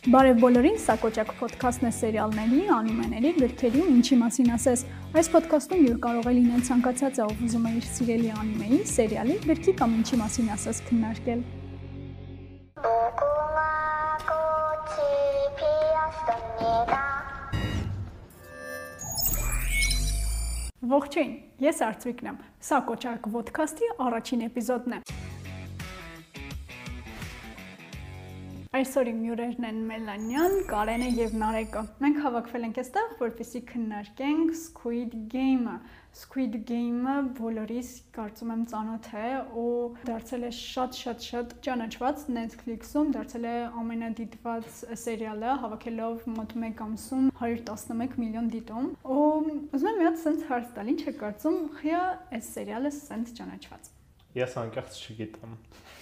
Բարև բոլորին, սա Կոճակ ոդքասթն է սերիալների, անիմեների, գրքերի ու ինչի մասին ասես։ Այս ոդքասթում յուր կարող է լինել ցանկացած ով ուզում է իր սիրելի անիմեի, սերիալի, գրքի կամ ինչի մասին ասես քննարկել։ Ողջույն, ես Արծվիկն եմ։ Սա Կոճակ ոդքասթի առաջին էպիզոդն է։ Այսօր իմ հյուրերն են Մելանյան, Կարենը եւ Նարեկը։ Մենք հավաքվել ենք այստեղ, որպեսզի քննարկենք Squid Game-ը։ Squid Game-ը բոլորիս կարծում եմ ծանոթ է ու դարձել է շատ-շատ-շատ ճանաչված Netflix-ում, դարձել է ամենադիտված սերիալը, հավաքելով մոտ 1 ամսում 111 միլիոն դիտում։ Ու ուզում եմ մի հատ sense հարց տալ, ինչ է կարծում, խիա այս սերիալը sense ճանաչված։ Ես անկեղծ չգիտեմ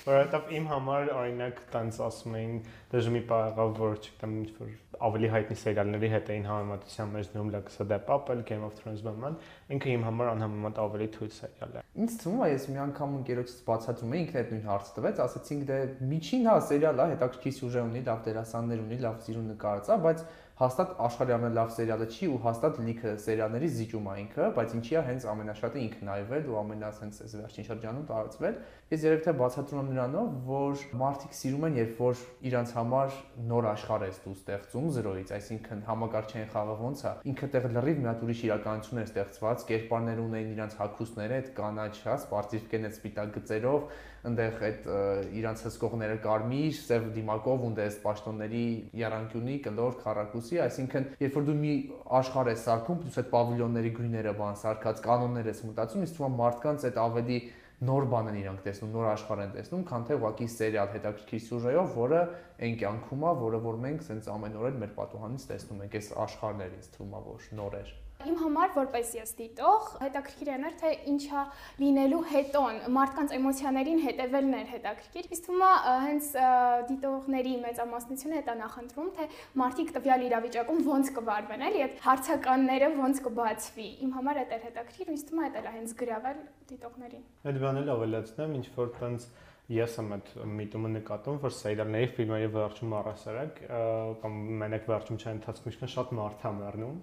որովհետև իմ համար օրինակ տենց ասում էին դժ մի բա եղավ որ չգիտեմ ինչ որ ավելի հայտնի սերիալների հետ էին համեմատության մեջ դնում լքսա դե Papel Game of Thrones բանման ինքը իմ համար անհամեմատ ավելի թույլ սերիալ է ինձ թվում է ես մի անգամ ընկերոջից բացատրում էի ինքն այդ նույն հարցը տվեց ասացինք դե միջին հա սերիալ է հետաքրքիր սյուժե ունի լավ դերասաններ ունի լավ սիրուն նկարած է բայց հաստատ աշխարհի ամենալավ սերիալը չի ու հաստատ լիքը սերիալների զիջում է ինքը, բայց ինչի է հենց ամենաշատը ինքն նայվել ու ամենասենց այս վերջին շրջանում տարածվել։ Ես երևի թե բացատրում եմ նրանով, որ մարդիկ սիրում են, երբ որ իրանց համար նոր աշխարհ է դու ստեղծում զրոյից, այսինքն համակարգչային խաղը ոնց է, ինքը տեղ լրիվ մի հատ ուրիշ իրականություն է ստեղծված, կերպարներ ունեն իրանց հակուսները, այդ կանաչ, հա, սպարտիվկեն այդ սպիտակ գծերով, այնտեղ այդ իրանց հսկողները կարմիր, սև դիմակով ու դες պաշտոնների երանկյունի կլոր քարակուսի, այսինքն երբ որ դու մի աշխարհ ես սարքում, դու այդ պավիլյոնների գույները բան սարքած կանոններ ես մտածում, իսկ թվում մարդկանց այդ ավելի նոր բան են իրանք տեսնում, նոր աշխարհ են տեսնում, քան թե ուղղակի սերիալ հետաքրքիր սյուժեով, որը այն կյանքում է, որը որ մենք սենց ամեն օր մեր պատուհանից տեսնում ենք, այս աշխարհներից թվում է որ նոր էր։ Իմ համար որպես ես դիտող հետաքրքիր է թե ինչա լինելու հետոն մարդկանց էմոցիաներին հետևելն էր հետաքրքիր։ Իսկ թվում է հենց դիտողների մեծամասնությունը հետա նախընտրում թե մարդիկ տվյալ իրավիճակում ոնց կվարվեն, էլի այդ հարցականները ոնց կբացվի։ Իմ համար դա էր հետաքրքիր, իսկ թվում է դա հենց գրավել դիտողներին։ Այդ բանը ավելացնեմ, ինչ որ տենց ես եմ այդ միտումը նկատում, որ սերիալների ֆիլմերի վերջում առասարակ կամ մենակ վերջում չեն ընթացքում ինչքան շատ մարդ է մեռնում,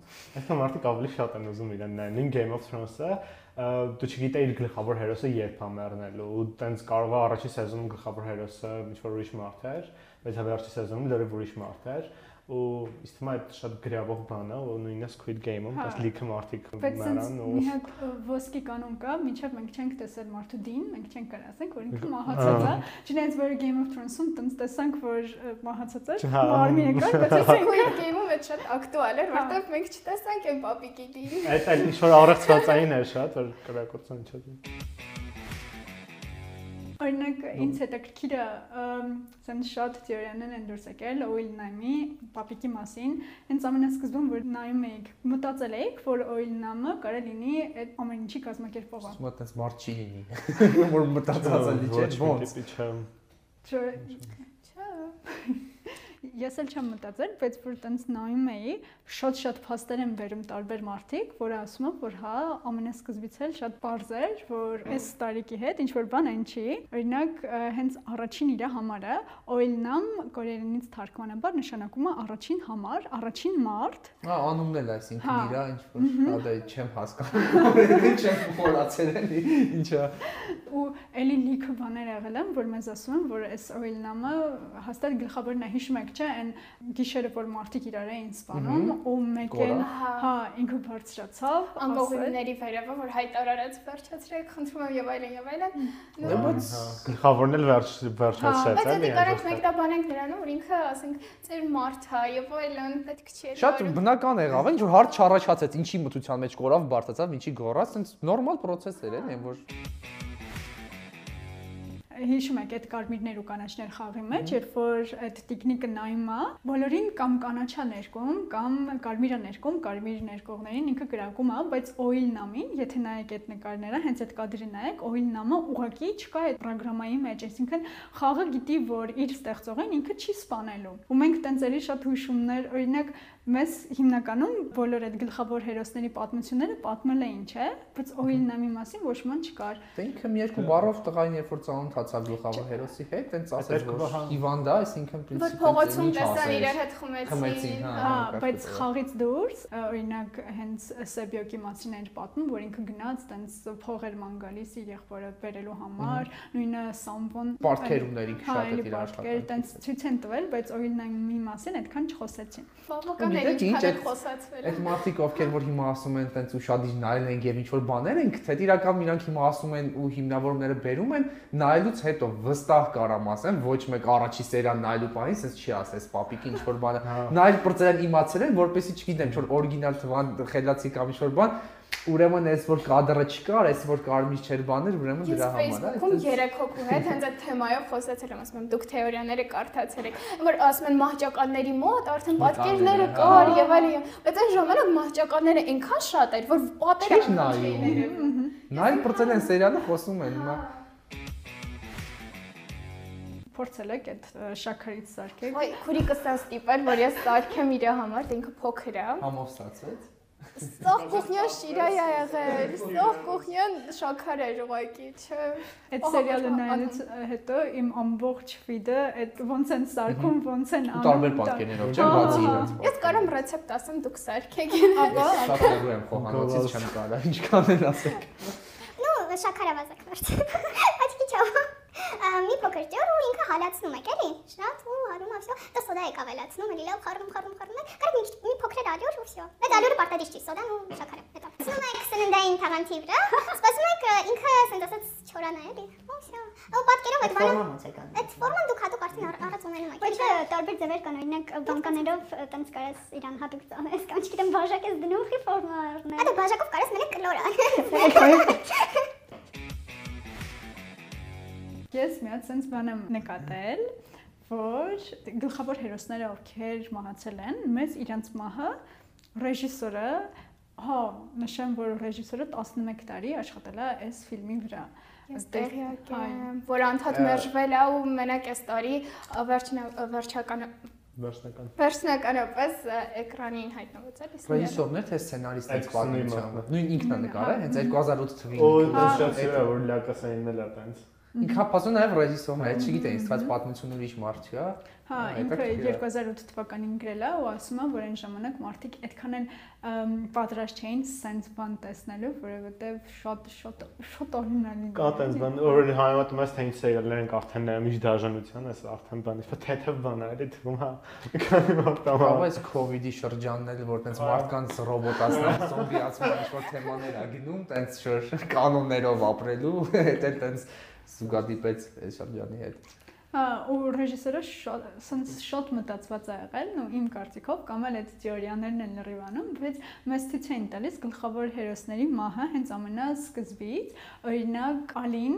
այսինքն մարդիկ ավելի շատ են ուզում իրեն նայեն։ Նույն Game of Thrones-ը դու չգիտեիր գլխավոր հերոսը երբ է մեռնելու ու տենց կարող է առաջի սեզոնում գլխավոր հերոսը ինչ որ ուրիշ մարդ էր, բայց հավերժի սեզոնում լրիվ ուրիշ մարդ էր ու իսկ հիմա այդ շատ գրավող բան է ու նույնիսկ Squid Game-ում դες լիքը մարդիկ մեռան ու մի հատ ոսկի կանոն կա, մինչև մենք չենք տեսել մարդու դին, մենք չենք կարասենք, որ ինքը մահացած է։ Չնայած որ Game of Thrones-ում տենց տեսանք, որ մահացած է, մարմինը կա, բայց Squid Game-ում այդ շատ ակտուալ էր, որտեղ մենք չտեսանք այն պապիկի դին։ Այդ էլ ինչ որ առողջացային էր շատ, որ կրակոցն չէ։ Օրինակ ինձ հետաքրքիրը ասեմ շատ թեորիաներ են դուրս եկել Oilnam-ի պապիկի մասին։ Հենց ամենասկզբում որ նայում էիք, մտածել էիք, որ Oilnam-ը կարող լինի այդ ամեն ինչի կազմակերպողը։ եմ, այդպես մարդ չի լինի, որ մտածած է լիճ ոնց։ Չէ։ Չէ ես էլ չեմ մտածել, բայց որ տենց նայում էի, շատ-շատ փաստեր են վերում տարբեր մարդիկ, որը ասում են, որ հա, ամենասկզբից էլ շատ པարզ էր, որ այս տարիքի հետ ինչ որ բան այն չի։ Օրինակ, հենց առաջին իր համարը Oilnam կորեանից թարգմանաբար նշանակում է առաջին համար, առաջին մարդ։ Հա, անունն էլ այսինքն հա։ իրա ինչ որ հա դա չեմ հասկանում։ Չեմ խորացել էլի, ինչա։ Ու էլի լիքը բաներ եղել են, որ մեզ ասում են, որ այս Oilnam-ը հաստատ գլխավորն է հիշում եք, չէ, այն գիշերը որ մարդիկ իրար էին սպանում ու մեկ էլ հա ինքը բարձրացավ անկողինների վերևը որ հայտարարած վերջացրեք խնդրում եմ եւ այլն եւ այլն դե բայց գլխավորն էլ վերջ վերջացած էլի բայց կարանք մեկտաբանենք նրանում որ ինքը ասենք ծեր մարդ է եւ այլն պետք չէ շատ բնական եղավ ինչ որ հարց չառաջացեց ինչի մտության մեջ կորավ բարձացավ ինչի գոռաց այնց նորմալ process էր էլի որ հիշում եք այդ կարմիրներ ու կանաչներ խաղի մեջ, երբ որ այդ տիկնիկը նայում է, բոլորին կամ կանաչա ներկում, կամ կարմիրա ներկում, կարմիր ներկողներին ինքը գրակում է, բայց Oil Nam-ին, եթե նայեք այդ նկարները, հենց այդ կադրին նայեք, Oil Nam-ը ուղակի չկա այդ ծրագրամայի մեջ, այսինքն խաղը գիտի, որ իր ստեղծողին ինքը չի սպանելու։ Ու մենք տենց էլի շատ հուշումներ, օրինակ մեզ հիմնականում բոլոր այդ գլխավոր հերոսների պատմությունները պատմել էին, չէ՞, բայց oil նամի մասին ոչ ման չկար։ Դե ինքը մի երկու բառով տղային երբ որ ծանոթ խոստացավ գլխավոր հերոսի հետ, տենց Պետք որ հա։ Իվան դա, այսինքն Որ պրինցիպը փողոցում ինչ տեսան ասել։ իրար հետ Խմեցին, հա։ Հա, բայց խաղից դուրս, օրինակ հենց Սեբյոկի մասին էր պատմում, որ ինքը գնաց տենց փողեր ման գալիս իր եղբորը բերելու համար, նույնը Սամվոն Պարտքեր ուներ ինքը հա, շատ էր իր պարտքեր աշխատանքը։ տենց ցույց են տվել, բայց օրինակ մի մասին այդքան չխոսեցին։ Բավական գիտեք ինչ, է այդ- խոսացվել։ Այդ մարդիկ ովքեր որ հիմա ասում են տենց ուշադիր նայել են եւ ինչ որ բաներ են գտել, իրական իրանք հիմա ասում են ու հիմնավորումները բերում են, նայելուց հետո վստահ կարամ ասեմ, ոչ մեկ առաջի սերիան նայելու բանից sense չի ասես պապիկի ինչ որ բանը։ Հա։ Նայել բրծել իմացել են, որպեսի չգիտեմ, ինչ որ օրիգինալ թվան խելացի կամ ինչ որ բան, ուրեմն այս որ կադրը չկար, այս որ կարմիր չէր բաներ, ուրեմն Ես դրա համար է։ Facebook-ում երեք հոգու հետ հենց այդ թեմայով խոսացել եմ, ասում եմ, դուք թեորիաները կարդացել եք, որ ասում են մահճականների մոտ արդեն պատկերները կար եւ այլն, բայց այն ժամանակ մահճականները այնքան շատ էր, որ պատերը նայում։ Նայել բրծել են սերիալը խոսում են հիմա։ Փորձել եք այդ շաքարից սարքեք։ Ոյ, քուրիկս ասած տիպեր, որ ես սարքեմ իր համար, դե ինքը փոքր է։ Համով ստացվեց։ Ստող կուխնյան շիրա է եղել, ստող կուխնյան շաքար էր ուղակի, չէ։ Այդ սերիալը նայելուց հետո իմ ամբողջ ֆիդը այդ ոնց են սարքում, ոնց են Ու անում։ տարբեր պատկերներով չէ, բացի իրենց։ Ես կարամ ռեցեպտ ասեմ, դուք սարքեք։ Ահա, Շատ հեռու եմ խոհանոցից չեմ կարա, ինչքան էլ ասեք։ Ну, շաքարավազակ վարդ։ Բայց քիչ է Մի փոքր ջուր ու ինքը հալացնում եք, էլի։ Շատ ու հարում է, всё։ Դա սոդա եք ավելացնում, էլի լավ խառնում, խառնում, խառնում եք։ Կարո մի մի փոքր ալյուր ու всё։ Այդ ալյուրը պարտադիր չի, սոդան ու շաքարը։ Հետո։ Սնում եք սննդային թաղանթի վրա, սպասում եք ը, ինքը ասենց ասած չորանա, էլի։ Ու всё։ Ու պատկերով այդ բանը Ֆորման ոնց է կան։ Այդ ֆորման դուք հատուկ արդեն առ- առած ունենում եք։ Բայց տարբեր ձևեր կան, օրինակ բանկաներով տենց կարես իրան հատուկ ծանես, կամ չգիտեմ բաժակ ես դնում խի ֆորմա առնել։ Այդ բաժակով կարես մենակ կլոր Ես մի հատ sense բան եմ նկատել, որ գլխավոր հերոսները ովքեր մահացել են, մեծ իրանց մահը ռեժիսորը հա նշեմ որ ռեժիսորը 11 տարի աշխատել է այս ֆիլմի վրա հա, եմ, որ անդադ մերժվել է ու մենակ այս տարի վերջին վերջական Վերջնական։ վերջնականապես էկրանին հայտնվեց էլի։ Ռեժիսորներ թե սցենարիստներ Այդ պատմությամբ։ քսունի Նույն ինքն է նկարել, հենց 2008 թվականին։ Ու Հա, շատ սիրա որ լակասային էլ է տենց։ Ինքը հապազու նաև ռեժիսորն է, չգիտեմ, ինձ թվաց պատմություն ուրիշ մարդ չի, հա։ Հա, ինքը հետաքրքիր է։ 2008 թվականին գրել է ու ասում է, որ այն ժամանակ մարդիկ այդքան են ըմ, պատրաստ չէին sense բան տեսնելու, որովհետև շատ շատ շատ օրինալի Կա տենց բան, որ հայմատում ես թե ինչ սերիալներ են արդեն նայում դաժանության, այս արդեն բան, իսկ թեթև բան է, էլի թվում հա։ Քանի մարտամա։ Բավական այս COVID-ի շրջանն էլ որ տենց մարդկանց ռոբոտացնող զոմբիացման ինչ-որ թեմաներ ա գնում, տենց շոր կանոններով ապրելու, հետ էլ տենց զուգադիպեց այս շրջանի հետ։ Հա, ու ռեժիսորը շատ sense շատ մտածված է եղել, ու իմ կարծիքով կամ էլ այդ թեորիաներն են լրիվանում, բայց մեզ ցույց են տալիս գլխավոր հերոսների մահը հենց ամենասկզբից, օրինակ Ալին,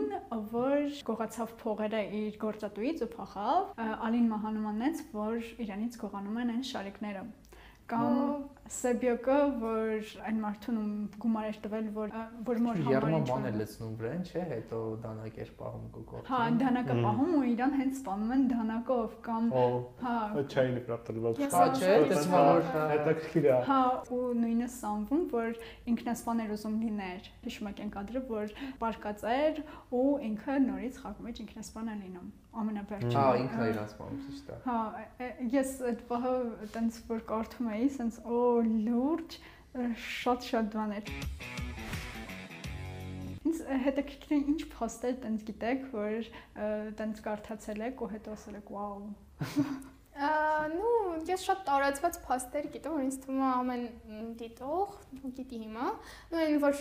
որ գողացավ փողերը իր գործատուից ու փախավ, Ալին մահանումանեց, որ իրանից գողանում են այն շարիկները կամ Սեբյոկը, որ այն մարդուն ում գումար էր տվել, որ որ մոր համար ինչ-որ- բան է լցնում վրան, չէ, հետո դանակ էր պահում գողով։ Հա, դանակը պահում ու իրան հենց սպանում են դանակով կամ հա չային նկատել։ Ես Հա, չէ, դες որ հետաքրքիր է։ Հա, ու նույնը սանվում, որ ինքնասպան էր ուզում լիներ։ Հիշում եք այն կադրը, որ պարկած էր ու ինքը նորից խաղում էր ինքնասպան է լինում։ Ամենավերջին։ Հա, ինքն է իրան սպանում, ճիշտ է։ Հա, ես այդ բանը տենց որ կարդում էի, սենց օ լուրջ շատ-շատ բաներ։ Ինձ հետաքրքիր է ինչ փոստեր տենց գիտեք, որ տենց կարդացել եք ու հետո ասել եք վաու։ նու, ես շատ տարածված փաստեր գիտեմ, որ ինձ թվում է ամեն դիտող, գիտի հիմա, նու այն որ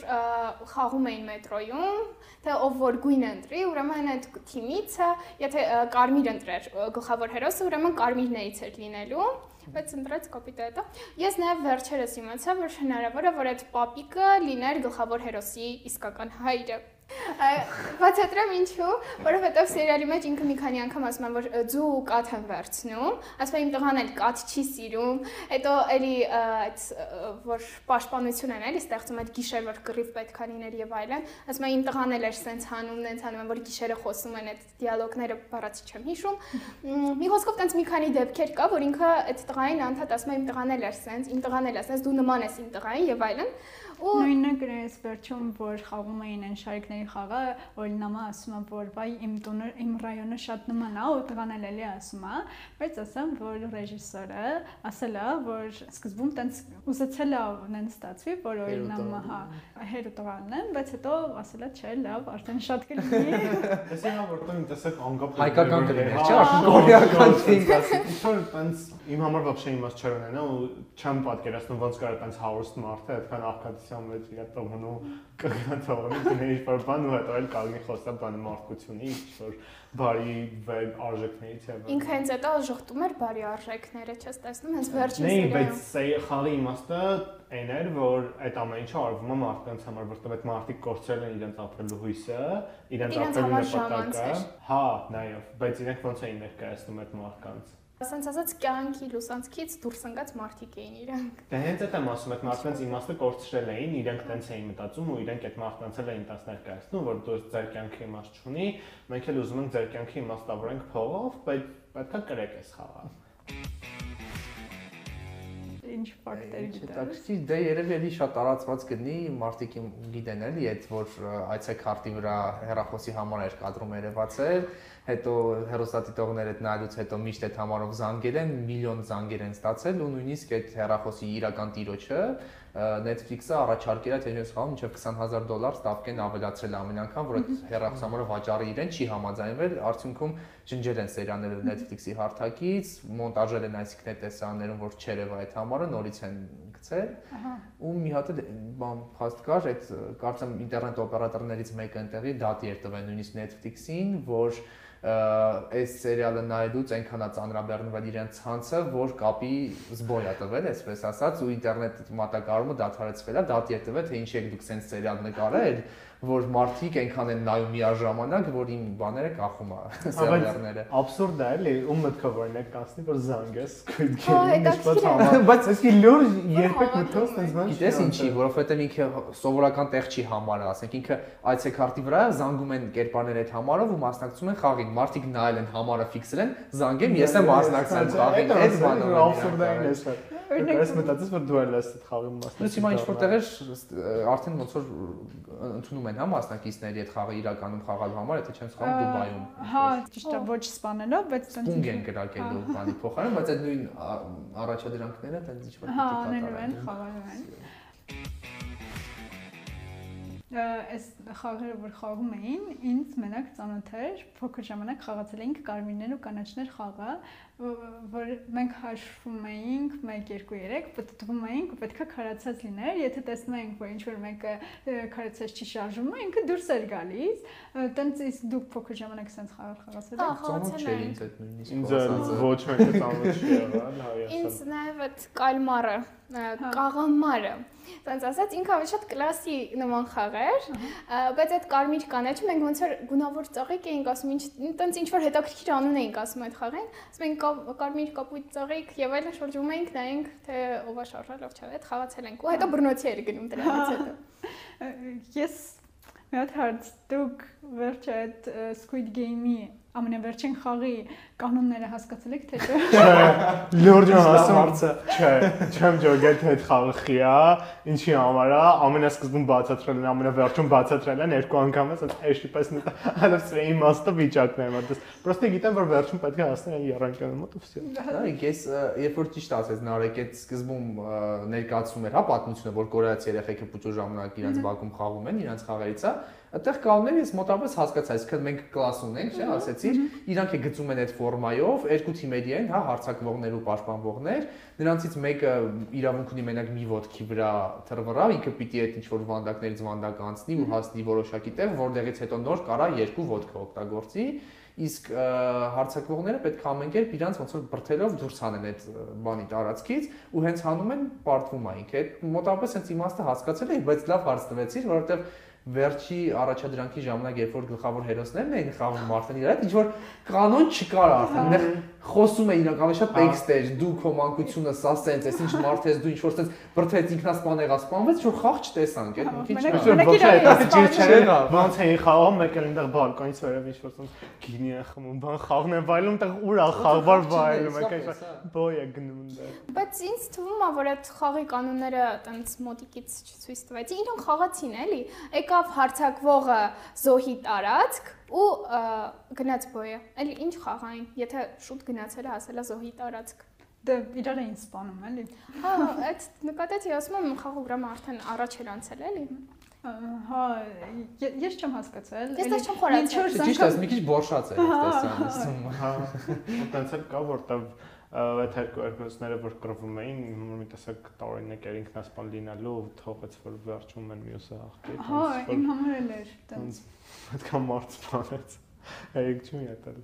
խաղում էին մետրոյում, թե ով որ գույն ընտրի, ուրեմն այդ թիմիցը, եթե կարմիր ընտրեր գլխավոր հերոսը, ուրեմն կարմիրներից էր լինելու, բայց ընտրեց կոպիտ հետո։ Ես նաև վերջերս իմացա, որ հնարավոր է, որ այդ պապիկը լիներ գլխավոր հերոսի իսկական հայրը։ Բացատրեմ ինչու, որովհետև սերիալի մեջ ինքը մի քանի անգամ ասում է, որ ձու ու կաթ են վերցնում, ասում է իմ տղան էլ կաթ չի սիրում, հետո էլի այդ որ պաշտպանություն են էլի ստեղծում այդ գիշեր որ կռիվ պետքա լիներ եւ այլն, ասում է իմ տղան էլ էր սենց հանում, նենց հանում են, որ գիշերը խոսում են այդ դիալոգները բառացի չեմ հիշում։ Մի խոսքով տենց մի քանի դեպքեր կա, որ ինքը այդ տղային անդադ ասում է իմ տղան էլ էր սենց, իմ տղան էլ է սենց, դու նման ես իմ տղային եւ այլն ու նույնը գրես վերջում որ խաղում էին այն շարիկների խաղը օրինամա ասում եմ որ բայ իմ տունը իմ ռայոնը շատ նման է ու տղանել էլի ասում է բայց ասեմ որ ռեժիսորը ասել է որ սկզբում տենց ուզեցել է նեն ստացվի որ օրինամա հա հերո տղանն են բայց հետո ասել է չէ լավ արդեն շատ կլինի ասենա որ տուն տեսակ անգապ հայկական կլիներ չէ արդեն կորեական ֆիլմ ասել տենց իմ համար բավական իմաստ չունենա ու չեմ պատկերացնում ոնց կարա տենց հարուստ մարդը այդքան աղքատ աղքատության մեջ իր տողնու կգնա թողնի դինի ինչ-որ բան ու հետո էլ կանգնի խոսա բանը մարդկությունի ինչ-որ բարի վեբ արժեքներից եւ ինքը հենց հետո ժխտում էր բարի արժեքները, չես տեսնում, հենց վերջին Nei, բայց սերիայում։ սա խաղի իմաստը այն էր, որ այդ ամեն ինչը արվում է մարդկանց համար, որտեղ այդ մարդիկ կորցրել են իրենց ապրելու հույսը, իրենց ապրելու նպատակը։ Հա, նաեւ, բայց իրենք ոնց էին ներկայացնում այդ մարդկանց։ Ասենց ասած կյանքի լուսանցքից դուրս ընկած մարդիկ էին իրանք։ Դե հենց այդ եմ ասում, այդ մարդկանց իմաստը կորցրել էին, իրենք տենց էին մտածում ու իրենք այդ մարդկանց էլ էին տաս ներկայացնում, որ դու ձեր կյանքի իմաստ չունի, մենք էլ ուզում ենք ձեր կյանքի իմաստավորենք փողով, բայց պետքա կրեք այս խաղը։ Ինչ ֆակտեր գիտես։ հետաքրքիր, դե երևի էլի շատ տարածված կլինի, մարդիկ գիտեն էլի այդ որ այցեքարտի վրա հեռախոսի համար էր կադրում երևացել, հետո հերոստատիտողները այդ նայելուց հետո միշտ այդ համարով զանգել են, միլիոն զանգեր են ստացել ու նույնիսկ այդ հեռախոսի իրական տիրոջը Netflix-ը առաջարկել է թե ես խաղում մինչև 20000 դոլար ստավկեն ավելացրել ամեն անգամ, որ այդ հեռախոսամարը վաճառի իրեն չի համաձայնվել, արդյունքում ջնջել են սերիալները Netflix-ի հարթակից, մոնտաժել են այսինքն այդ տեսաներում, որ չերև այդ համարը նորից են գցել ու մի հատ էլ բան փաստ կար, այդ կարծեմ ինտերնետ օպերատորներից մեկը ընտեղի դատի էր տվել նույնիսկ Netflix-ին, որ այս սերիալը նայելուց այնքան է ծանրաբեռնվել իրենց ցանցը, որ կապի զբոյ է տվել, այսպես ասած, ու ինտերնետ մատակարարումը դադարեցվել է, դատի է տվել, թե ինչի եք դուք sense սերիալ նկարել, որ մարդիկ այնքան են նայում միաժամանակ, որ իմ բաները կախում է սերիալները։ Աբսուրդ է, էլի, ում մտքով օրինակ կանցնի, որ զանգես Squid նշված է։ համար։ Բայց Այսքի լուր երբեք մտքով տենց բան։ Գիտես ինչի, որովհետև ինքը սովորական տեղ չի համարը, ասենք ինքը այցեքարտի վրա զանգում են կերպարներ այդ համարով ու մասնակցում են խաղին։ Մարդիկ նայել են համարը ֆիքսել են, զանգեմ, ես եմ մասնակցել խաղին, այդ բանը աբսուրդային է սա։ Օրինակ- Ես մտածես որ դու ես այդ խաղի մասնակից։ Նույնիսկ հիմա ինչ որ տեղեր արդեն ոնց որ ընդունում են հա մասնակիցների այդ խաղը իրականում խաղալու համար, եթե չեմ սխալվում Դուբայում։ Հա, ճիշտ է, ոչ սպանելով, բայց տենց Պունգ են կրակելու բանի փոխարեն, բայց այդ նույն առաջադրանքները տենց ինչ որ Հա, պիտի անելու են, կատարեն։ խաղալու են։ Այս խաղերը, որ խաղում էին, ինձ մենակ ծանոթ էր, փոքր ժամանակ խաղացել էինք կարմիրներ ու կանաչներ խաղը, որ մենք հաշվում էինք 1 2 3, պատտվում էինք ու պետքա քարացած լիներ, եթե տեսնում էինք, որ ինչ որ մեկը քարացած չի շարժվում, ինքը դուրս էր գալիս, տենց իսկ դուք փոքր ժամանակ sense խաղ խաղացել Հա, եք։ Ծանոթ խաղացել չէի ենք։ ինձ այդ նույնիսկ։ Ինձ ոչ մեկը ծանոթ չի եղել, հա, Ինձ նաև այդ կալմարը, ա, կաղամարը, Տենց ասած ինքը ավելի շատ կլասի նման խաղ էր, բայց այդ կարմիր կանաչը մենք ոնց որ գունավոր ծաղիկ էինք ասում, ինչ տենց ինչ որ հետաքրքիր անուն էինք ասում այդ խաղին, ասում ենք կարմիր կապույտ ծաղիկ եւ այլն շրջում էինք, նայենք թե ով է շարժել, ով չէ, այդ խաղացել ենք ու հետո բռնոցի էր գնում դրանից հետո։ Ես մի հատ հարց դուք վերջ այդ Squid Game-ի ամենավերջին խաղի կանոնները հասկացել եք թե չէ։ Լորդն ասում հարցը։ Չէ, չեմ ջոգել թե այդ խաղը խիա, ինչի համար է, ամենասկզբում բացատրել են, ամենավերջում բացատրել են երկու անգամ էլ էշի պես նետա, այլև սրա իմաստը վիճակներն է։ Պրոստե գիտեմ որ վերջում պետք է հասնեն երանկյանի մոտ ու վсё։ Նարեկ, ես երբ որ ճիշտ ասես Նարեկ, այդ սկզբում ներկայացում էր հա պատմությունը, որ կորեացի երեխեքը փուճո ժամանակ իրանց բակում խաղում են, իրանց խաղերից է այդտեղ կանոնները ես մոտավորապես հասկացա, այսինքն մենք կլաս ունենք, չէ, ասեցիր, իրանք է գծում են այդ ֆորմայով, երկու թիմերի են, հա, հարցակվողներ ու պաշտպանվողներ, նրանցից մեկը իրավունք ունի մենակ մի ոդքի վրա թռվռավ, ինքը պիտի այդ ինչ որ վանդակներից վանդակ անցնի ու հասնի որոշակի տեղ, որտեղից հետո նոր կարա երկու ոդկը օգտագործի իսկ ը, հարցակվողները պետք է ամեն կերպ իրանց ոնց որ բրթելով դուրս հանեն այդ բանի տարածքից ու հենց հանում են պարտվում ինքը այդ մոտավորապես հենց իմաստը հասկացել էի բայց լավ հարց տվեցիր որովհետև վերջի առաջադրանքի ժամանակ երբ որ գլխավոր հերոսներն էին խաղում մարդն իրար հետ ինչ որ կանոն չկար արդեն այնտեղ խոսում է իրականում շատ տեքստ էր դու քո մանկությունը սա սենց էս ինչ մարդ ես դու ինչ որ սենց բրթեց ինքնասպան եղա սպանվեց որ խաղ չտեսանք այդ մի քիչ Մենակ իրար ջիր չէ Չէ, ոնց էի խաղում մեկ էլ այնտեղ բալկոնից վերև ինչ որ սենց գինի է խմում բան խաղն է վայելում այնտեղ ուր է խաղվար վայելում եք այս բոյ է գնում դե Բայց ինձ թվում է, որ այդ խաղի կանոնները տենց մոտիկից չցույց տվեցին։ Իրենք խաղացին էլի։ Եկավ հարցակվողը զոհի տարածք ու գնաց բոյը։ Էլի ինչ խաղային, եթե շուտ գնացել է հասել է զոհի տարածք։ Դե իրար էին սպանում, էլի։ Հա, այդ նկատեցի, ասում եմ խաղողրամը արդեն առաջ էր անցել էլի։ Հա, ես չեմ հասկացել։ Ես էլի դա չեմ խորացել։ ինչ որ Ճիշտ է, մի քիչ բորշած է տեսան։ հա ու տենց էլ կա որտեվ այդ երկու երկուսները որ կռվում էին մի տեսակ տարօրինակ էր ինքնասպան լինելու թողեց որ վերջում են մյուսը հաղթի Հա, իմ համար էլ էր տենց։ այդքան մարդ սպանեց երեք չի յետել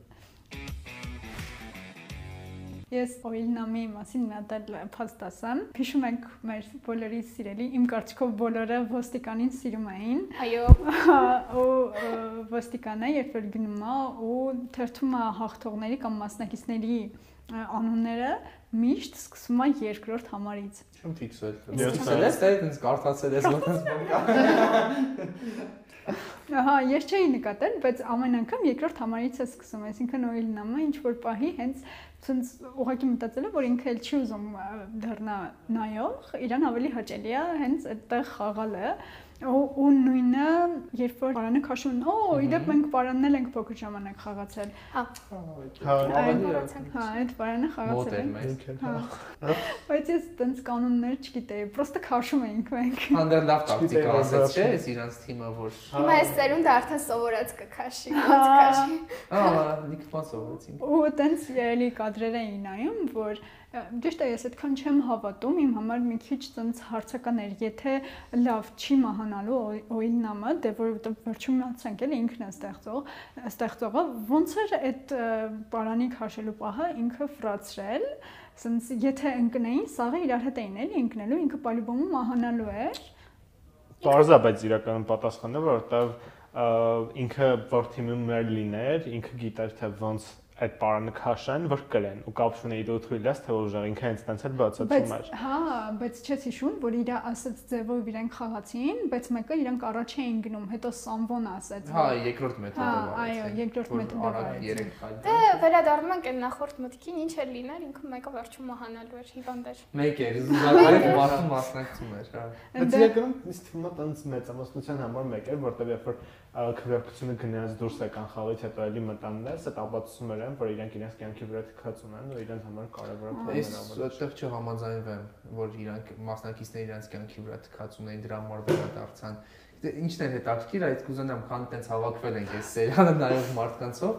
Ես Օիլնամի մասին մի հատ էլ փաստ ասեմ։ Հիշում եք մեր բոլորի սիրելի, իմ կարծիքով բոլորը ոստիկանին սիրում էին։ Այո, ու ոստիկանը երբ որ գնում է ու թերթում է հաղթողների կամ մասնակիցների անունները, միշտ սկսում է երկրորդ համարից։ Չեմ ֆիքսել։ Ֆիքսել ես, թե ինձ կարդացել ես կա։ Ահա, ես չէի նկատել, բայց ամեն անգամ երկրորդ համարից է սկսում, այսինքն Օիլնամը ինչ որ պահի հենց ցենց ուղղակի մտածել է, որ ինքը էլ չի ուզում դառնա նայող, իրան ավելի հաճելի է հենց այդտեղ խաղալը ու ու նույնը երբ որ բարանը քաշում օ իդեպ մենք բարանն ենք փոքր ժամանակ խաղացել հա հա այդ բարանը մոտ խաղացել մեզ։ հա բայց ես տենց կանոններ չգիտեի պրոստը քաշում էինք մենք Հանդեր լավ տակտիկա ասեց, չէ, ես իրանց թիմը որ հիմա այս ծերունդը արդեն սովորած կքաշի, ոնց քաշի։ Ահա, լիքման սովորեցինք։ ու տենց երելի կադրեր էին նայում որ ճիշտ է ես այդքան չեմ հավատում իմ համար մի քիչ տենց հարցական էր եթե լավ չի մահանալու օիլնամը դե որովհետեւ վերջում մացանք էլ ինքն է ստեղծող ստեղծողը ոնց էր այդ պարանի քաշելու պահը ինքը ֆրացրել Սենց եթե ընկնեին, սաղը իրար հետ էին էլի ընկնելու, ինքը պալիբոմը մահանալու էր։ Պարզա, բայց իրականում պատասխանը որտեվ ինքը որ թիմում մեր լիներ, ինքը գիտեր թե ոնց այդ պարանը քաշեն, որ կրեն ու կապ չունեի դու թույլ ես թե ուժեղ ինքը հենց տենց էլ բացատրում Բայց էր։ հա, բայց չես հիշում, որ իրա ասած ձևով իրենք խաղացին, բայց մեկը իրանք առաջ էին գնում, հետո Սամվոն ասաց։ Հա, որ- երկրորդ մեթոդը Հա, այո, երկրորդ որ քայլ։ Դե վերադառնում ենք այն նախորդ մտքին, ինչ էր լիներ, ինքը մեկը վերջում մահանալու էր, հիվանդ էր։ Մեկ էր, զուգահեռ մարդը մասնակցում էր, հա։ Բայց Դե- իրականում ինձ թվում է տենց մեծամասնության համար մեկ էր, որտեղ երբ որ քվեարկությունը գնաց դուրս եկան խաղից հետո էլի մտան ներս, այդ ապացուցում էր, որ իրենք իրենց կյանքի վրա թքած ունեն ու իրենց համար կարևոր է Ես այդտեղ չհամաձայնվեմ, որ իրանք մասնակիցները իրենց կյանքի վրա թքած ունեն դրա համար վերադարձան։ Դե ինչն է հետաքրքիր, այդ կուզենամ քան տենց հավաքվել ենք այս սերիալը նայող մարդկանցով։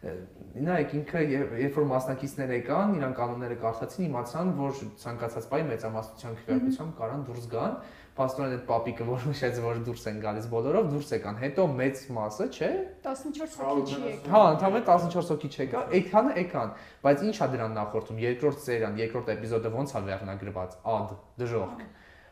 Նայեք ինքը երբ որ մասնակիցներ եկան, իրան կանոնները կարդացին, իմացան, որ ցանկացած բայ մեծամասնության քվեարկությամբ կարան դուրս գան։ Պաստորեն այդ պապիկը որ նշեց, որ դուրս են գալիս բոլորով, դուրս եկան։ Հետո մեծ մասը, չէ, 14 հոգի չի եկել։ Հա, ընդհանրապես 14 հոգի չեկա, այդքանը եկան, բայց ի՞նչ է դրան նախորդում։ Երկրորդ սերիան, երկրորդ էպիզոդը ո՞նց է վերնագրված։ Ад, դժոխք։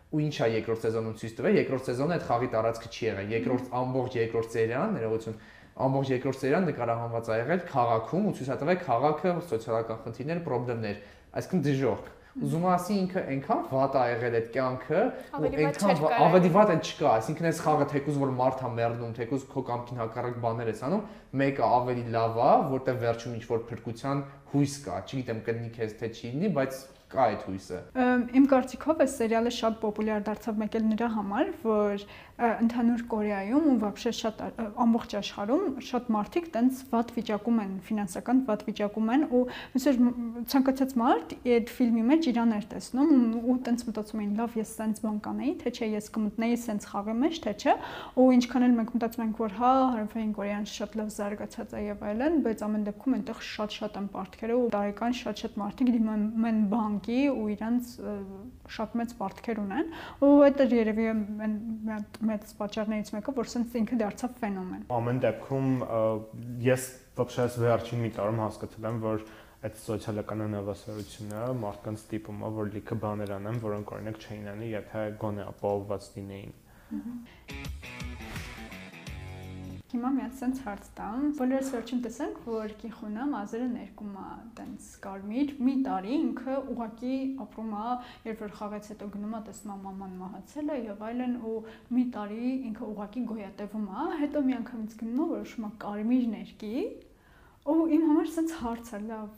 Ու ի՞նչ է երկրորդ սեզոնում ցույց տվել։ Երկրորդ սեզոնը այդ խաղի տարածքը չի եղել։ Երկրորդ ամբողջ երկրորդ սերիան, ներողություն, ամբողջ երկրորդ սերիան նկարահանված է եղել քաղաքում ու ցույց է տվել քաղաքը, սոցիալական խնդիրներ, խնդիրներ, այսինքն դժոխք։ Ուզում եմ ասի ինքը այնքան վատ է եղել այդ կյանքը, ու այնքան ավելի վատ էլ չկա, այսինքն այս խաղը թեկուզ որ մարդ է մեռնում, թեկուզ քո կամքին հակառակ բաներ ես անում, մեկը ավելի լավ է, որտեղ վերջում ինչ որ փրկության հույս կա, չգիտեմ կլինի քեզ թե չի լինի, բայց կա այդ հույսը։ Իմ կարծիքով այս սերիալը շատ պոպուլյար դարձավ մեկ էլ նրա համար, որ ընդհանուր Կորեայում ու вообще շատ ա- ամբողջ աշխարհում շատ մարդիկ տենց վատ վիճակում են, ֆինանսական վատ վիճակում են ու ոնց որ մ- ցանկացած մարդ այդ ֆիլմի մեջ իրան էր տեսնում ու- ու տենց մտածում էին, լավ, ես սենց բան կանեի, թե չէ, ես կմտնեի սենց խաղի մեջ, թե չէ, ու ինչքան էլ մենք մտածում ենք, որ հա, հարավային Կորեան շատ լավ զարգացած է եւ այլն, բայց ամեն դեպքում այնտեղ շատ-շատ են պարտքերը ու տարեկան շատ-շատ մարդիկ դիմում են բանկի ու իրանց ը, շատ մեծ պարտքեր ունեն ու այդ էր երևի այն մի հատ մեծ պատճառներից մեկը, որ սենց ինքը դարձավ ֆենոմեն։ Ամեն դեպքում ես վփշես վերջին մի տարում հասկացել եմ, որ այդ սոցիալական անհավասարությունը մարդկանց տիպում է, որ լիքը բաներ անեն, որոնք օրինակ չէին անի, եթե գոնե ապահովված լինեին։ Ահա Հիմա մի հատ sense հարց տամ։ Բոլորս վերջին տեսանք, որ Կիխունը մազերը ներկում է տենց կարմիր, մի տարի ինքը ուղակի ապրում է, երբ որ խաղից հետո գնում է տեսնում է մաման մահացել է եւ այլն ու մի տարի ինքը ուղակի գոյատևում է, հետո մի անգամից գնում է որոշում է կարմիր ներկի։ Ու իմ համար sense հարց է, լավ,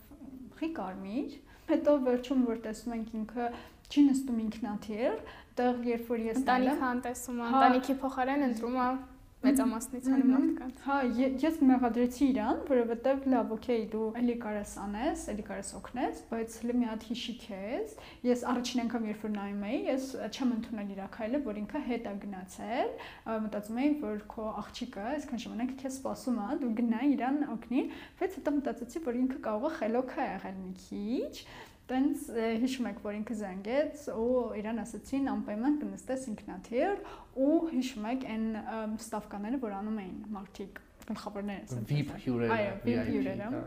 խի կարմիր։ Հետո վերջում որ տեսնում ենք ինքը չի նստում ինքնաթիռ, տեղ երբ որ ես Ընտանիքը անտեսում է, Հա։ ընտանիքի փոխարեն ընտրում է մեծամասնությանը Մгм. մարդկանց։ Հա, ես մեղադրեցի իրան, որովհետև լավ, օքեյ, դու էլի կարաս անես, էլի կարաս օգնես, բայց հələ մի հատ հիշի քեզ։ Ես առաջին անգամ երբ որ նայում էի, ես չեմ ընդունել իր քայլը, որ ինքը հետ է գնացել, մտածում էի, որ քո աղջիկը այսքան ժամանակ քեզ սպասում է, դու գնա իրան օգնի, բայց հետո մտածեցի, որ ինքը կարող է խելոք է եղել մի քիչ Տենց հիշում եք, որ ինքը զանգեց ու իրան ասացին անպայման կնստես ինքնաթիռ ու հիշում եք այն ստավկաները, որ անում էին մարդիկ գլխավորները ասած VIP հյուրերը։ Այո, VIP VIP, հյուրերը։ հա։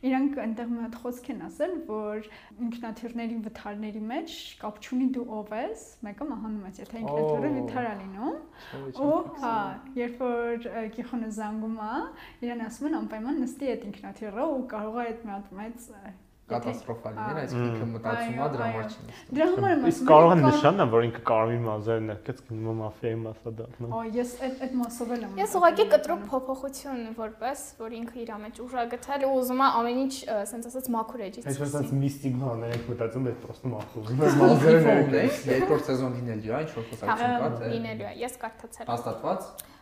Իրանք այնտեղ մի հատ խոսք են ասել, որ ինքնաթիռների վթարների մեջ կապ չունի դու ով ես, մեկը մահանում ես, եթե ինքնաթիռը վթար է լինում։ Ու հա, երբ որ Գիխոնը զանգում է, իրան ասում են անպայման նստի այդ ինքնաթիռը ու կարող է այդ մի հատ մեծ ը, եթե- կատաստրոֆա լիներ, Ա, այսինքն ինքը մտածում է Այո, դրա համար չի նստում։ Դրա համար եմ Իսկ ասում, կարող է կա- նշանն է, որ ինքը կարմիր մազերն է, կես գնում է մաֆիայի մասադատն։ Օ, ես այդ այդ մասով եմ։ Ես ուղղակի կտրուկ փոփոխություն որպես, որ ինքը իր մեջ ուժ է գտել ու ուզում է ամեն ինչ, ասենց ասած, մաքուր էջից Այս որ sense միստիկ բաներ եք մտածում, բայց պրոստը մախուզ։ Մազերն ունես, երկրորդ սեզոն լինելու է, ինչ որ խոսակցություն կա, Հա, թե լինելու է։ Ես կարդացել եմ։ հաստատված։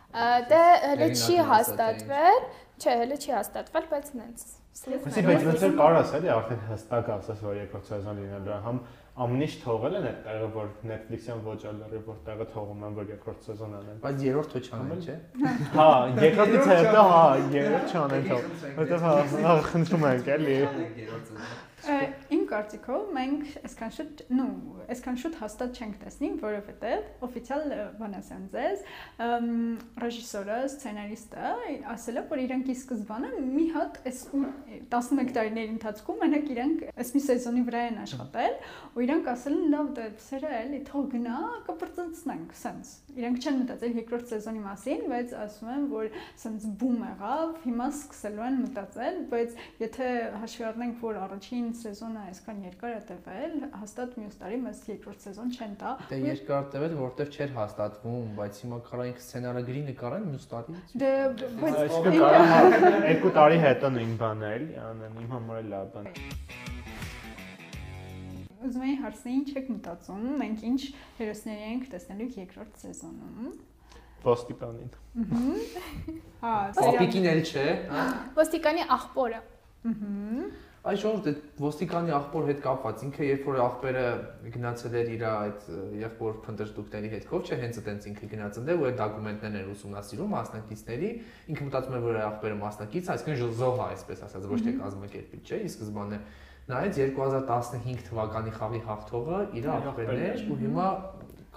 Դե հələ չի ասած հաստատվել, չէ, հələ չի հաստատվել, բայց նենց։ Այսինքն բայց ոնց որ կարաս էլի արդեն հստակ ասես, որ երկրորդ սեզոն լինելու է, համ ամեն ինչ թողել են այդ տեղը, որ Netflix-յան ոչ ալերի, որ տեղը թողում են, որ երկրորդ սեզոն անեն։ Բայց երրորդը չանեն, չէ։ Հա, երկրորդից հետո հա, երրորդ չանեն թող։ Որտեվ հա, հա, խնդրում ենք էլի։ Ը, Իմ կարծիքով մենք այսքան շուտ, նու, այսքան շուտ հաստատ չենք տեսնի, որովհետև օֆիցիալ ըմ, ռեժիսորը, սցենարիստը ասել է, որ իրանք ի սկզբանե մի հատ այս ու- 11 տարիների ընթացքում մենակ իրանք այս մի սեզոնի վրա են աշխատել, ու իրանք ասել են լավ դե սերը էլի թող գնա, կպրծնցնենք, սենց։ Իրանք չեն մտածել երկրորդ սեզոնի մասին, բայց ասում են, որ սենց բում եղավ, հիմա սկսելու են մտածել, բայց եթե հաշվի առնենք, որ առաջին սեզոնը այսքան երկար է տևել, հաստատ մյուս տարի մեզ երկրորդ սեզոն չեն տա։ Դե երկար տևել, որովհետև չէր հաստատվում, բայց հիմա կարա ինքը սցենարը գրի նկարեն մյուս տարի։ Դե բայց կարող է երկու տարի հետո նույն բանը էլի անեն, իմ համար էլ լավ բան։ ուզում եի հարցնել ինչ եք մտածում, մենք ինչ հերոսների ենք տեսնելու երկրորդ սեզոնում։ Ոստիկանին։ Հա, Պապիկին էլ չէ, Ոստիկանի աղբորը։ Ահա։ Այս ժողովուրդ այդ ոստիկանի աղբոր հետ կապված ինքը երբ որ աղբերը գնացել էր իր այդ եղբոր փնտրտուկների հետքով, չէ, հենց այտենց ինքը գնացել էր ու այդ դոկումենտներն էր ուսումնասիրում մասնակիցների, ինքը մտածում էր որ աղբերը մասնակից, այսինքն զոհ է, այսպես ասած, ոչ թե կազմակերպիչ, չէ, ի սկզբանե նայեց 2015 թվականի խաղի հաղթողը իր աղբերն էր ու հիմա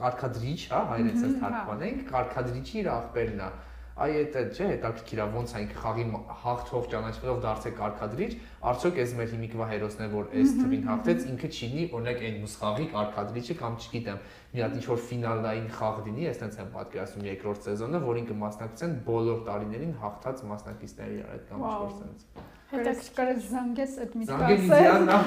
կարկադրիչ, հա, հայերենից հա։ թարգմանենք, կարկադրիչի իր աղբերն է այ այդ է, չէ, հետաքրքիր է ոնց է ինքը խաղի հաղթող ճանաչվելով դարձել կարկադրիչ, արդյոք այս մեր հիմիկվա հերոսն է, որ այս թվին հաղթեց, ինքը չինի օրինակ այն մուսխաղի կարկադրիչը կամ չգիտեմ, մի հատ ինչ որ ֆինալային խաղ լինի, ես տենց եմ պատկերացնում երկրորդ սեզոնը, որ ինքը մասնակցեն բոլոր տարիներին հաղթած մասնակիցների իր այդ կամ ինչ որ Վաու։ սենց։ Կարես կարես զանգես այդ մի Զանգել իդեալն է։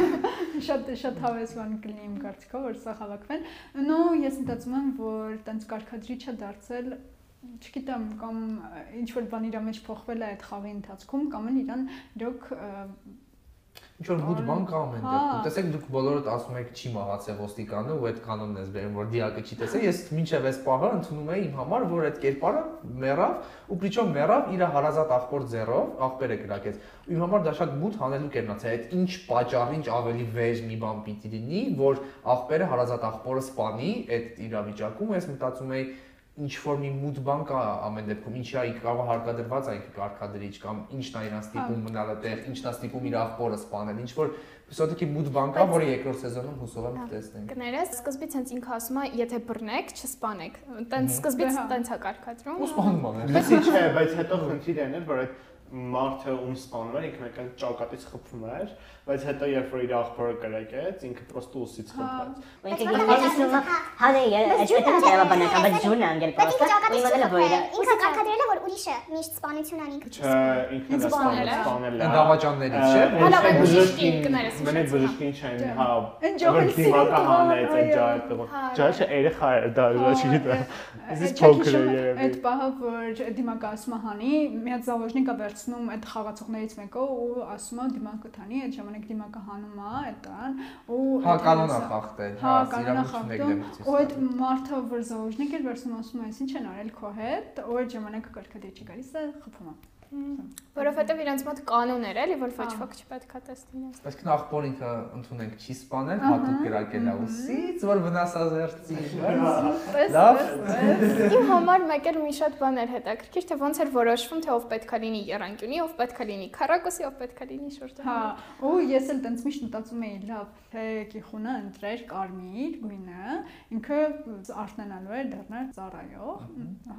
Շատ շատ հավեսման կլինի իմ կարծիքով, որ սա հավաքվեն։ Նո, ես մտածում եմ, որ տենց կարկադրիչը դարձել չգիտեմ կամ ինչ որ բան իր մեջ փոխվել է այդ խաղի ընթացքում կամ էլ իրան իրոք Ինչ որ մութ բան կա ամեն Հա։ դեպքում։ Տեսեք դուք բոլորդ ասում եք չի մահացել ոստիկանը ու այդ կանոնն ես բերում որ դիակը չի տեսել։ Ես մինչև այս պահը ընդունում եմ իմ համար որ այդ կերպարը մեռավ ու պրիչոմ մեռավ իր հարազատ աղբոր ձեռով, աղբերը կրակեց։ Ու իմ համար դա շատ մութ հանելուկ էր մնացել։ Այդ ինչ պատճառ, ինչ ավելի վեժ մի բան պիտի լինի, որ աղբերը հարազատ աղբորը սպանի այդ իրավիճակում, ես մտածում եի ինչ որ մի մութ բան կա ամեն դեպքում ինչի այ կարող է հարկադրված այն կարկադրիչ կամ ինչն է իրան ստիպում մնալ այդտեղ ինչն է ստիպում իր աղբորը սպանել ինչ որ Սոթիկի մութ բան կա, որը երկրորդ սեզոնում հուսով եմ կտեսնենք։ Կներես, սկզբից հենց ինքը ասում է, եթե բռնեք, չսպանեք։ Տենց սկզբից տենց է կարկադրում։ Ու սպանում են։ Լսի չէ, բայց հետո խնդիրը այն է, որ այդ մարդը ում սպանում էր ինքը մեկ էլ ճակատից խփվում էր, բայց հետո երբ որ իր աղբորը կրակեց, ինքը պրոստը ուսից խփվեց։ Ինքը գիտեսնումը հանը այսպես է դերաբանական, բայց ջուրն անգել պրոստը։ Ու իմացել որ Ինքը կարգադրել է որ ուրիշը միշտ սպանություն անի ինքը Չէ, ինքն է սպանել, սպանել է։ Դավաճաններից չէ։ Հələ Ոչ բժշկին կներես, Մենակ հիշեցի, բժշկին չեն, հա։ որ դիմակը հանեց այդ Հա, Ջահը երեխա էր, դա դա չգիտեմ։ Իսկ Չէ, փոքր եք երևի։ Այդ պահը, որ դիմակը ասում է հանի, մի հատ զավոժնիկը վերցնում այդ խաղացողներից մեկը ու ասում է դիմակը թանի, այդ ժամանակ դիմակը հանում է այդ տան ու Հա կանոնա խախտել, Հա, հա, կանոնա խախտում։ Ու այդ մարդը, որ զավոժնիկ էր վերցնում ասում է, ինչ են արել քո հետ, ու այդ ժամանակ կարգադիր չի գալիս, է խփում է։ Որովհետև իրենց մոտ կանոն էր էլի, որ ոչ ոք չպետքա տեսնի իրենց։ Բայց նախորդ ինքը ընդունենք չի սպանել, հատուկ գրակել է ուսից, որ վնասազերծի։ Լավ։ Իմ համար մեկ էլ մի շատ բան էր հետաքրքիր, թե ոնց էր որոշվում, թե ով պետքա լինի Երանկյունի, ով պետքա լինի Քարակոսի, ով պետքա լինի շուրջը։ Հա, ու ես էլ տենց միշտ մտածում էի, լավ, թե Կիխունը ընտրեր կարմիր գույնը, ինքը արտնանալու էր դառնալ ծառայող։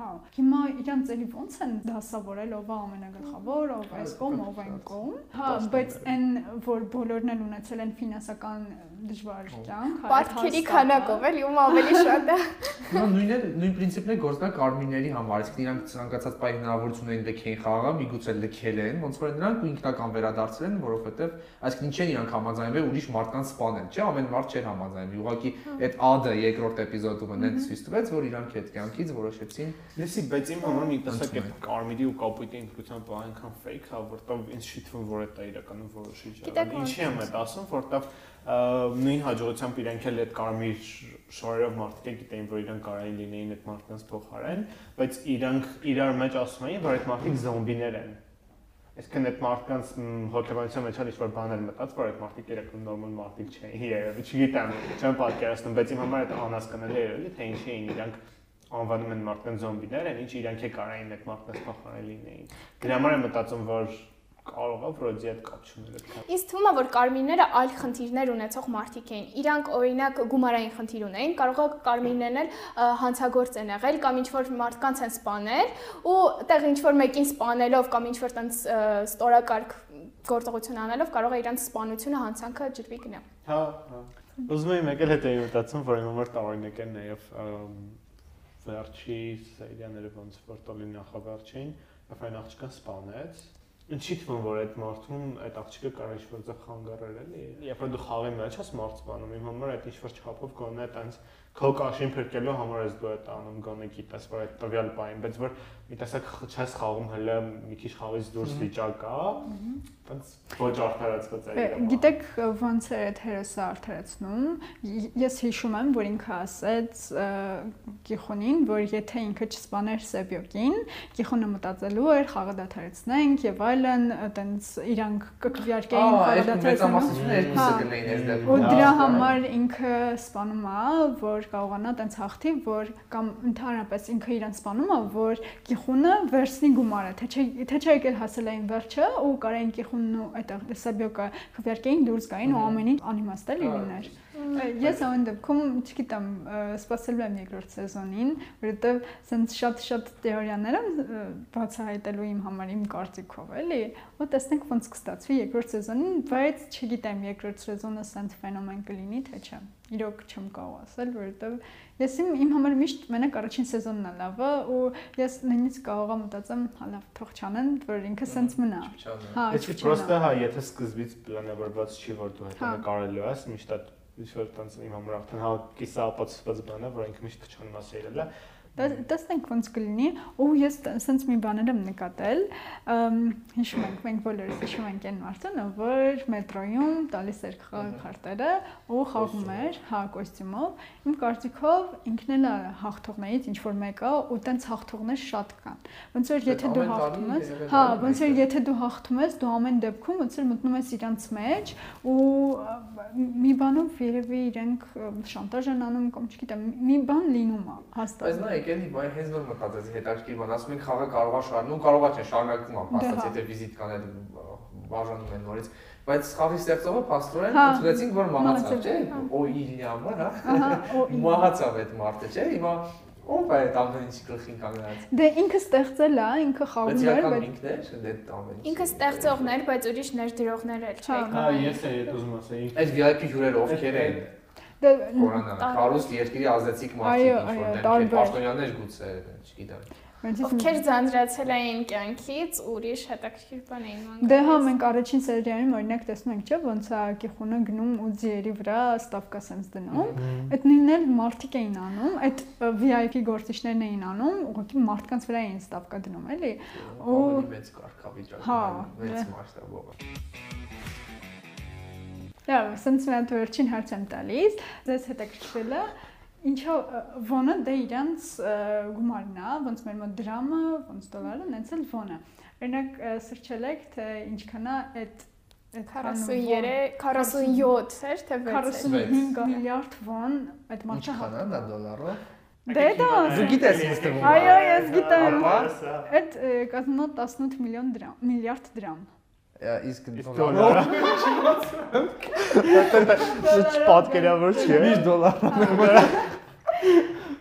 Հա, հիմա իրանց էլի ոնց են դասավորել ով է ամենագլխավոր, ով այս կողմ, ով այն կողմ։ Հա, բայց այն որ բոլորն են ունեցել են ֆինանսական դժվար հա, Պատկերի հաստատը- քանակով էլի ում ավելի շատ է։ Նա նույնն է, նույն պրինցիպն է գործել կարմիրների համար, իսկ իրանք ցանկացած բայ հնարավորություն էին լքեին խաղա, միգուցե լքել են, ոնց որ նրանք ու ինքնական վերադարձել են, որովհետև այսինքն ինչ են իրանք համաձայնվել ուրիշ մարդկանց սպանել, չէ՞, ամեն մարդ չէր համաձայնվի։ Ուղղակի այդ ադը երկրորդ էպիզոդում են ցույց տվեց, որ իրանք այդ կյանքից որոշեցին Լսի, բայց իմ համար մի տեսակ այդ կարմիրի ու կապույտի ինքնության բան այնքան fake է, որտեղ ինձ չի թվում, որ դա իրականում որոշիչ է։ Ինչի եմ այդ ասում, որտեղ նույն հաջողությամբ իրենք էլ այդ կարմիր շորերով մարդիկ գիտեին, որ իրենք կարային լինեին այդ մարդկանց փոխարեն, բայց իրանք իրար մեջ ասում էին, որ այդ մարդիկ զոմբիներ են։ Այսինքն այդ մարդկանց հոգեբանության մեջ էլ ինչ-որ բաներ մտած, որ այդ մարդիկ իրական նորմալ մարդիկ չէին, երևի, չգիտեմ, չեմ պատկերացնում, բայց իմ համար այդ անհասկանալի է երևի, թե ինչի էին իրանք անվանում են մարդկանց զոմբիներ, այն ինչ իրանք է կարային այդ մարդկանց փոխարեն լինեին։ Դրա համար եմ մտածում, որ կարող է վրոդի հետ կապ չուներ այդքան։ Ինձ թվում է, որ կարմիրները այլ խնդիրներ ունեցող մարդիկ էին։ Իրանք օրինակ գումարային խնդիր ունեին, կարող է կարմիրներն էլ հանցագործ են եղել կամ ինչ որ մարդկանց են սպանել ու տեղ ինչ որ մեկին սպանելով կամ ինչ որ տենց ստորակարգ գործողություն անելով կարող է իրանց սպանությունը հանցանքը ջրվի գնա։ Հա, հա։ Ուզում եմ եկել հետ էի մտածում, որ իմ համար տարօրինակ է նաև վերջի սերիաները ոնց որ տոլի նախավերջին, երբ այն աղջկան սպանեց, ինչի թվում որ այդ մարդուն այդ աղջիկը կարող ինչ-որ ձախ խանգարել էլի։ Երբ որ դու խաղի մեջ ես մարդ սպանում, իմ համար այդ ինչ-որ չափով գոնե այտենց քո կաշին փրկելու համար ես դու այդ անում գոնե գիտես որ այդ տվյալ բային, բայց որ մի տեսակ չես խաղում հələ մի քիչ խաղից դուրս վիճակ կա, բայց ոչ արդարացված է իրական։ Գիտեք ոնց է այդ հերոսը արդարացնում։ Ես հիշում եմ, որ ինքը ասեց Գիխոնին, որ եթե ինքը չսպաներ Սեբյոկին, Գիխոնը մտածելու էր խաղը դադարեցնենք եւ այլն, այտենց իրանք կկվյարկեին Ահա, խաղը մեծամասնությունը Հա։ Ու դրա հա։ համար ինքը սպանում է, որ կարողանա տենց հաղթի, որ կամ ընդհանրապես ինքը իրան սպանում է, որ Գիխունը վերցնի գումարը, թե չէ թե չէ եկել հասել էին վերջը ու կարային Գիխունն ու այդ Սաբյոկը քվերկեին դուրս գային ու ամեն ինչ անիմաստ էլի լիներ։ Ես այն դեպքում, չգիտեմ, սպասելու եմ երկրորդ սեզոնին, որովհետև սենց շատ-շատ թեորիաներ եմ ը, բացահայտելու իմ համար իմ կարծիքով, էլի, ու տեսնենք ոնց կստացվի երկրորդ սեզոնին, բայց չգիտեմ երկրորդ սեզոնը սենց ֆենոմեն կլինի, թե չէ։ Իրոք չեմ կարող ասել, որովհետև ես իմ իմ համար միշտ մենակ առաջին սեզոնն է լավը ու ես նույնիսկ կարող եմ մտածեմ, հա լավ, թող չանեն, որ ինքը սենց մնա։ Հա, Իսկ պրոստը հա, եթե սկզբից պլանավորված չի, որ դու հետո Հա։ նկարելու ես, միշտ այդ ինչ-որ տենց իմ համար արդեն հա կիսապացված բան է, որ ինքը միշտ չանմա սերել է։ Տեսնենք ոնց կլինի ու ես սենց մի բաներ եմ նկատել հիշում ենք մենք բոլորս հիշում ենք այն մարդուն որ մետրոյում տալիս էր խաղ քարտերը ու խաղում էր հա կոստյումով իմ կարծիքով ինքն էլ հաղթողներից ինչ որ մեկը ու տենց հաղթողներ շատ կան ոնց որ եթե դու հաղթում ես հա ոնց որ եթե դու հաղթում ես դու ամեն դեպքում ոնց որ մտնում ես իրանց մեջ ու մի բանով երևի իրենք շանտաժ են անում կամ չգիտեմ մի բան լինում է հաստատ Բայց նա եկելի բայ հենց որ մտածեցի հետաքրքիր բան, ասում են խաղը կարողա շարունակում, կարողա չէ շարունակում է, Դե փաստած հա։ եթե վիզիտ կան այդ բաժանում են նորից, բայց խաղի ստեղծողը փաստորեն Հա։ ընդունեցինք որ մահացավ, չէ։ հա։ Օ Իլյամը, հա։ Մահացավ այդ մարդը, չէ։ Հիմա Ո՞վ է այդ ամեն ինչի գլխին կանգնած։ Դե ինքը ստեղծել է, ինքը խաղում էր, բայց ինքն է, դե ամեն ինչ։ Ինքը ստեղծողներ, բայց ուրիշ ներդրողներ էլ չէ։ Հա, Հա, ես էլ ուզում ասեի։ Այդ VIP հյուրերը ովքեր են։ դե Կորանան, Կարուս երկրի ազդեցիկ մարդիկ, ինչ որ դեպքեր, պաշտոնյաներ գուցե, չգիտեմ։ Ովքեր ձանձրացել էին կյանքից, ուրիշ հետաքրքիր բան էին մանգ։ Դե հա մենք առաջին սերիայում օրինակ տեսնում ենք, չէ՞, ոնց է Կիխունը գնում ու ձիերի վրա ստավկա sense դնում։ Այդ նույնն էլ մարդիկ էին անում, այդ VIP գործիչներն էին անում, ուղղակի մարդկանց վրա էին ստավկա դնում, էլի։ Ու- մեծ կարգավիճակ, Հա, մեծ դե։ մասշտաբով։ Լավ, մի հատ վերջին հարց եմ տալիս։ Ձեզ հետաքրքրել է ինչո՞վ ը, ոնը դե իրանց գումարն է, ոնց մեր մոտ դրամը, ոնց դոլարը, նենց էլ ոնը։ Օրինակ սրճել եք, թե ինչքան է այդ այդ 43, 47 էր թե 6 45 միլիարդ վոն այդ մարդը Ինչքան է դա դոլարով։ Դե դա Դու գիտես ինձ թվում։ Այո, ես գիտեմ։ Այդ կազմում է 18 միլիոն դրամ, միլիարդ դրամ իսկ Իսկ դոլարով դոլարը պատկերավոր չի։ միշտ դոլար։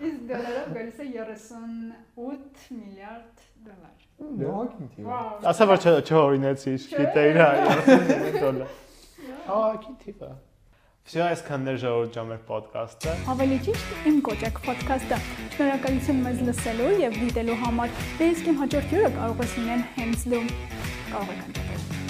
Իսկ դոլարով գալիս է 38 միլիարդ դոլար։ Նոհակին թիվ։ Վաու։ Ասա որ չօրինեցի, գիտեիր հա, 30 դոլար։ Հա, քիթիվա։ Всё, այսքանն էր ժողովուրդ ջամեր ոդկասթը։ Ավելի ճիշտ իմ կոճակ ոդքասթը։ Շնորհակալություն մեզ լսելու եւ դիտելու համար։ Դե իսկ իմ հաջորդ հյուրը կարող է լինել հենց դու։ Կարող եք ընտրել։